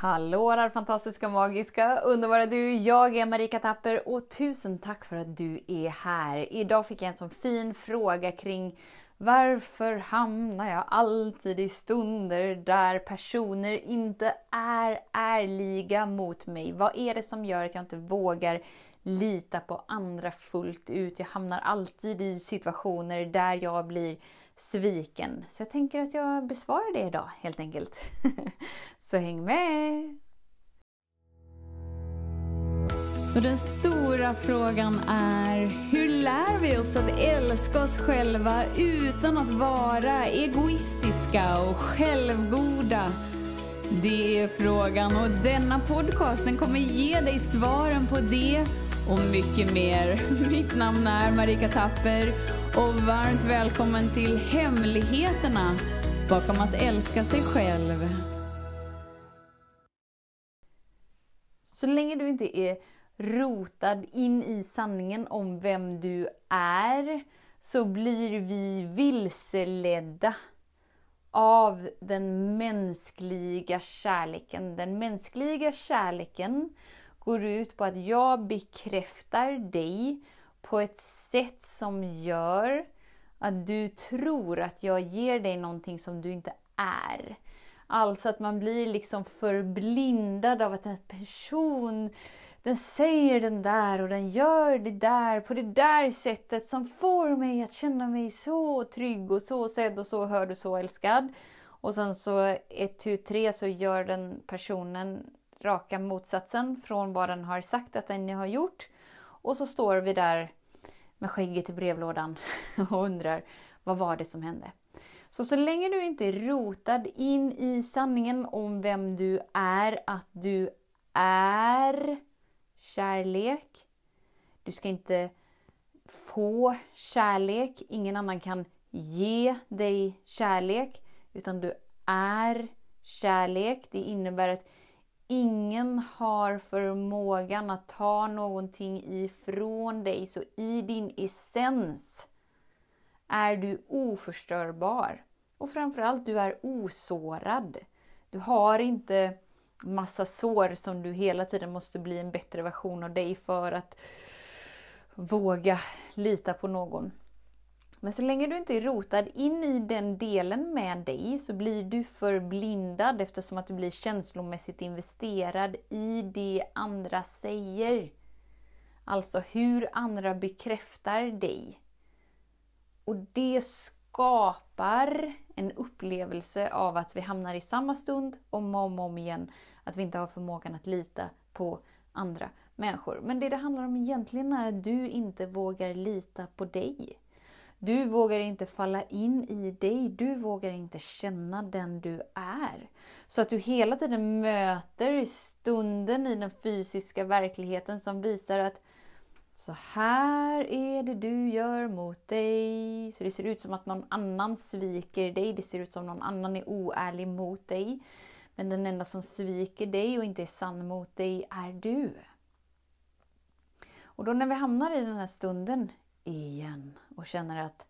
Hallå där fantastiska, magiska, underbara du! Jag är Marika Tapper och tusen tack för att du är här. Idag fick jag en sån fin fråga kring varför hamnar jag alltid i stunder där personer inte är ärliga mot mig? Vad är det som gör att jag inte vågar lita på andra fullt ut? Jag hamnar alltid i situationer där jag blir sviken. Så jag tänker att jag besvarar det idag helt enkelt. Så häng med! Så den stora frågan är, hur lär vi oss att älska oss själva utan att vara egoistiska och självgoda? Det är frågan och denna podcast den kommer ge dig svaren på det och mycket mer. Mitt namn är Marika Tapper och varmt välkommen till Hemligheterna bakom att älska sig själv. Så länge du inte är rotad in i sanningen om vem du är så blir vi vilseledda av den mänskliga kärleken. Den mänskliga kärleken går ut på att jag bekräftar dig på ett sätt som gör att du tror att jag ger dig någonting som du inte är. Alltså att man blir liksom förblindad av att en person den säger den där och den gör det där på det där sättet som får mig att känna mig så trygg och så sedd och så hörd och så älskad. Och sen så ett, tu, tre så gör den personen raka motsatsen från vad den har sagt att den har gjort. Och så står vi där med skägget i brevlådan och undrar vad var det som hände? Så så länge du inte är rotad in i sanningen om vem du är, att du är kärlek. Du ska inte få kärlek. Ingen annan kan ge dig kärlek. Utan du är kärlek. Det innebär att ingen har förmågan att ta någonting ifrån dig. Så i din essens är du oförstörbar. Och framförallt, du är osårad. Du har inte massa sår som du hela tiden måste bli en bättre version av dig för att våga lita på någon. Men så länge du inte är rotad in i den delen med dig så blir du förblindad eftersom att du blir känslomässigt investerad i det andra säger. Alltså hur andra bekräftar dig. Och det skapar en upplevelse av att vi hamnar i samma stund om och om, om igen. Att vi inte har förmågan att lita på andra människor. Men det det handlar om egentligen är att du inte vågar lita på dig. Du vågar inte falla in i dig, du vågar inte känna den du är. Så att du hela tiden möter stunden i den fysiska verkligheten som visar att så här är det du gör mot dig. Så det ser ut som att någon annan sviker dig. Det ser ut som att någon annan är oärlig mot dig. Men den enda som sviker dig och inte är sann mot dig är du. Och då när vi hamnar i den här stunden igen och känner att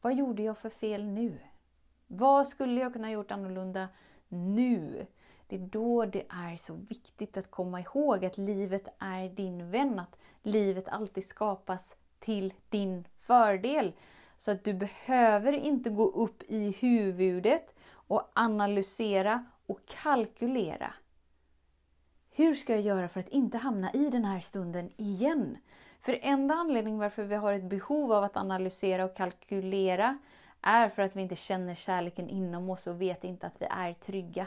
vad gjorde jag för fel nu? Vad skulle jag kunna gjort annorlunda nu? Det är då det är så viktigt att komma ihåg att livet är din vän. Att livet alltid skapas till din fördel. Så att du behöver inte gå upp i huvudet och analysera och kalkylera. Hur ska jag göra för att inte hamna i den här stunden igen? För enda anledningen varför vi har ett behov av att analysera och kalkylera är för att vi inte känner kärleken inom oss och vet inte att vi är trygga.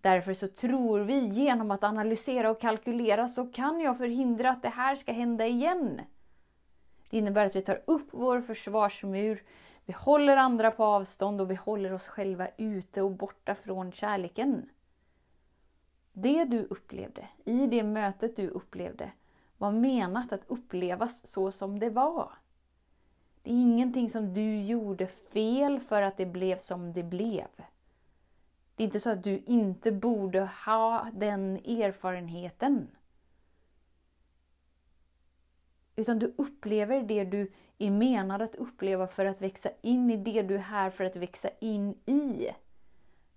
Därför så tror vi genom att analysera och kalkylera så kan jag förhindra att det här ska hända igen. Det innebär att vi tar upp vår försvarsmur, vi håller andra på avstånd och vi håller oss själva ute och borta från kärleken. Det du upplevde, i det mötet du upplevde, var menat att upplevas så som det var. Det är ingenting som du gjorde fel för att det blev som det blev. Det är inte så att du inte borde ha den erfarenheten. Utan du upplever det du är menad att uppleva för att växa in i det du är här för att växa in i.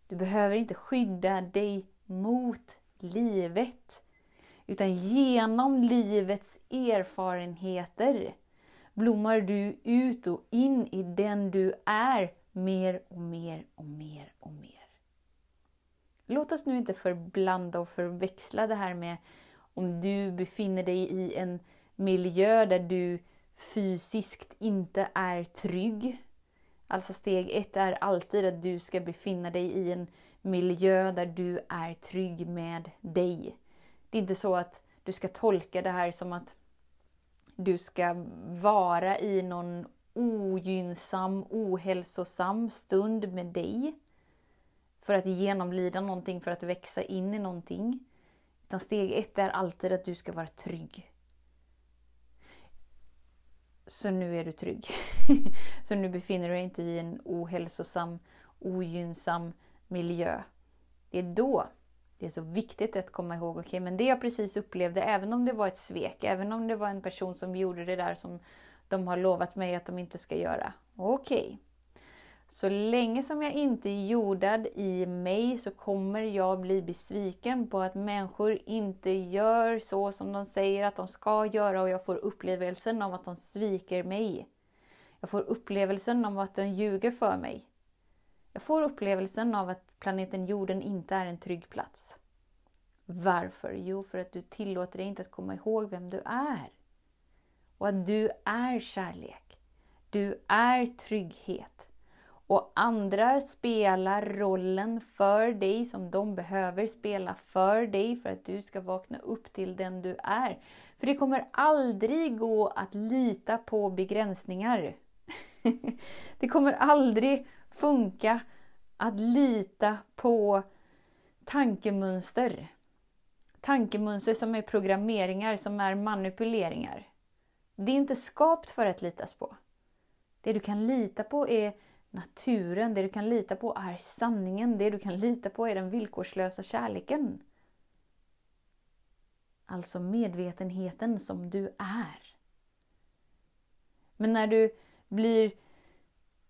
Du behöver inte skydda dig mot livet. Utan genom livets erfarenheter blommar du ut och in i den du är mer och mer och mer och mer. Låt oss nu inte förblanda och förväxla det här med om du befinner dig i en miljö där du fysiskt inte är trygg. Alltså steg ett är alltid att du ska befinna dig i en miljö där du är trygg med dig. Det är inte så att du ska tolka det här som att du ska vara i någon ogynnsam, ohälsosam stund med dig. För att genomlida någonting, för att växa in i någonting. Utan steg ett är alltid att du ska vara trygg. Så nu är du trygg. så nu befinner du dig inte i en ohälsosam, ogynnsam miljö. Det är då det är så viktigt att komma ihåg, okej, okay, men det jag precis upplevde, även om det var ett svek, även om det var en person som gjorde det där som de har lovat mig att de inte ska göra. Okej. Okay. Så länge som jag inte är jordad i mig så kommer jag bli besviken på att människor inte gör så som de säger att de ska göra och jag får upplevelsen av att de sviker mig. Jag får upplevelsen av att de ljuger för mig. Jag får upplevelsen av att planeten jorden inte är en trygg plats. Varför? Jo, för att du tillåter dig inte att komma ihåg vem du är. Och att du är kärlek. Du är trygghet. Och andra spelar rollen för dig som de behöver spela för dig för att du ska vakna upp till den du är. För det kommer aldrig gå att lita på begränsningar. det kommer aldrig funka att lita på tankemönster. Tankemönster som är programmeringar, som är manipuleringar. Det är inte skapt för att litas på. Det du kan lita på är naturen, det du kan lita på är sanningen, det du kan lita på är den villkorslösa kärleken. Alltså medvetenheten som du är. Men när du blir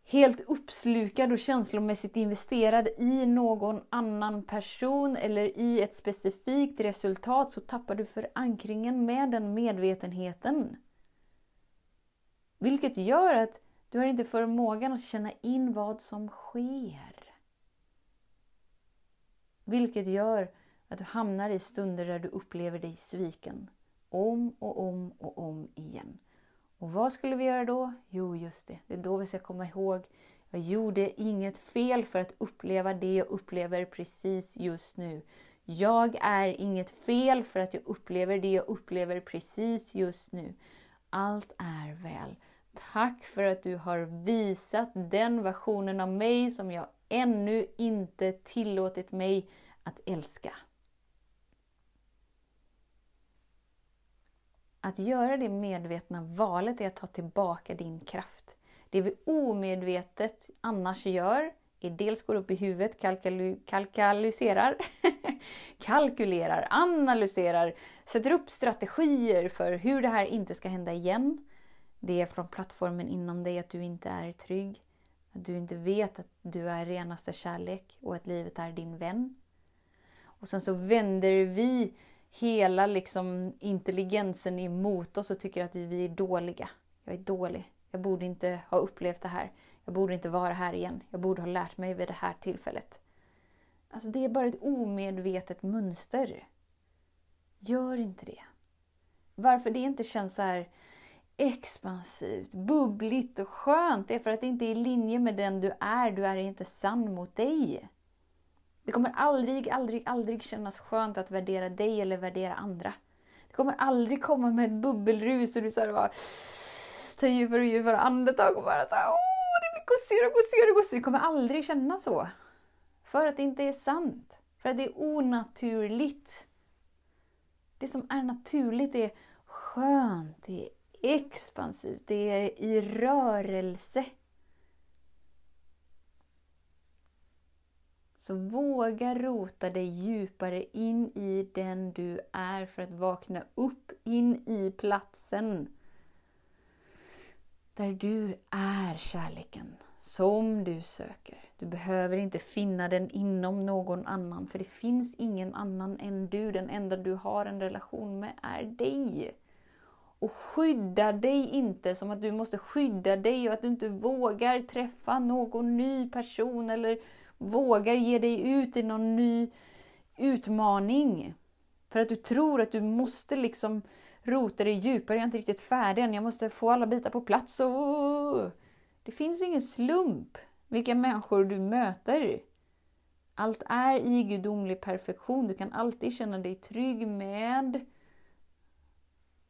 helt uppslukad och känslomässigt investerad i någon annan person eller i ett specifikt resultat så tappar du förankringen med den medvetenheten. Vilket gör att du har inte förmågan att känna in vad som sker. Vilket gör att du hamnar i stunder där du upplever dig sviken. Om och om och om igen. Och vad skulle vi göra då? Jo, just det. Det är då vi ska komma ihåg. Jag gjorde inget fel för att uppleva det jag upplever precis just nu. Jag är inget fel för att jag upplever det jag upplever precis just nu. Allt är väl. Tack för att du har visat den versionen av mig som jag ännu inte tillåtit mig att älska. Att göra det medvetna valet är att ta tillbaka din kraft. Det vi omedvetet annars gör är dels går upp i huvudet, kalkyliserar, kalkylerar, analyserar, sätter upp strategier för hur det här inte ska hända igen. Det är från plattformen inom dig att du inte är trygg, att du inte vet att du är renaste kärlek och att livet är din vän. Och sen så vänder vi hela liksom intelligensen emot oss och tycker att vi är dåliga. Jag är dålig. Jag borde inte ha upplevt det här. Jag borde inte vara här igen. Jag borde ha lärt mig vid det här tillfället. Alltså det är bara ett omedvetet mönster. Gör inte det. Varför det inte känns så här expansivt, bubbligt och skönt, det är för att det inte är i linje med den du är. Du är inte sann mot dig. Det kommer aldrig, aldrig, aldrig kännas skönt att värdera dig eller värdera andra. Det kommer aldrig komma med ett bubbelrus och du så bara tar djupare och djupare andetag och bara så här, åh, det blir gossigare och gossigare och gossigare. Det kommer aldrig kännas så. För att det inte är sant. För att det är onaturligt. Det som är naturligt är skönt, det är expansivt, det är i rörelse. Så våga rota dig djupare in i den du är för att vakna upp in i platsen där du är kärleken. som du söker. Du behöver inte finna den inom någon annan, för det finns ingen annan än du. Den enda du har en relation med är dig. Och skydda dig inte som att du måste skydda dig och att du inte vågar träffa någon ny person eller vågar ge dig ut i någon ny utmaning. För att du tror att du måste liksom rota dig djupare. Jag är inte riktigt färdig än. Jag måste få alla bitar på plats. Och... Det finns ingen slump vilka människor du möter. Allt är i gudomlig perfektion. Du kan alltid känna dig trygg med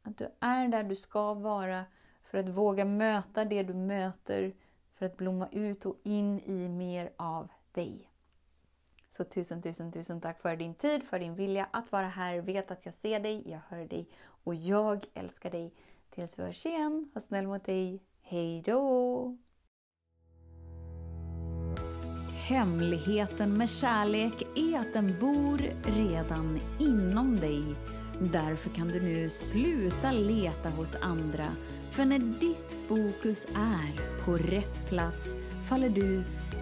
att du är där du ska vara för att våga möta det du möter, för att blomma ut och in i mer av dig. Så tusen, tusen, tusen tack för din tid, för din vilja att vara här. Vet att jag ser dig, jag hör dig och jag älskar dig. Tills vi hörs igen, var snäll mot dig. Hej då! Hemligheten med kärlek är att den bor redan inom dig. Därför kan du nu sluta leta hos andra. För när ditt fokus är på rätt plats faller du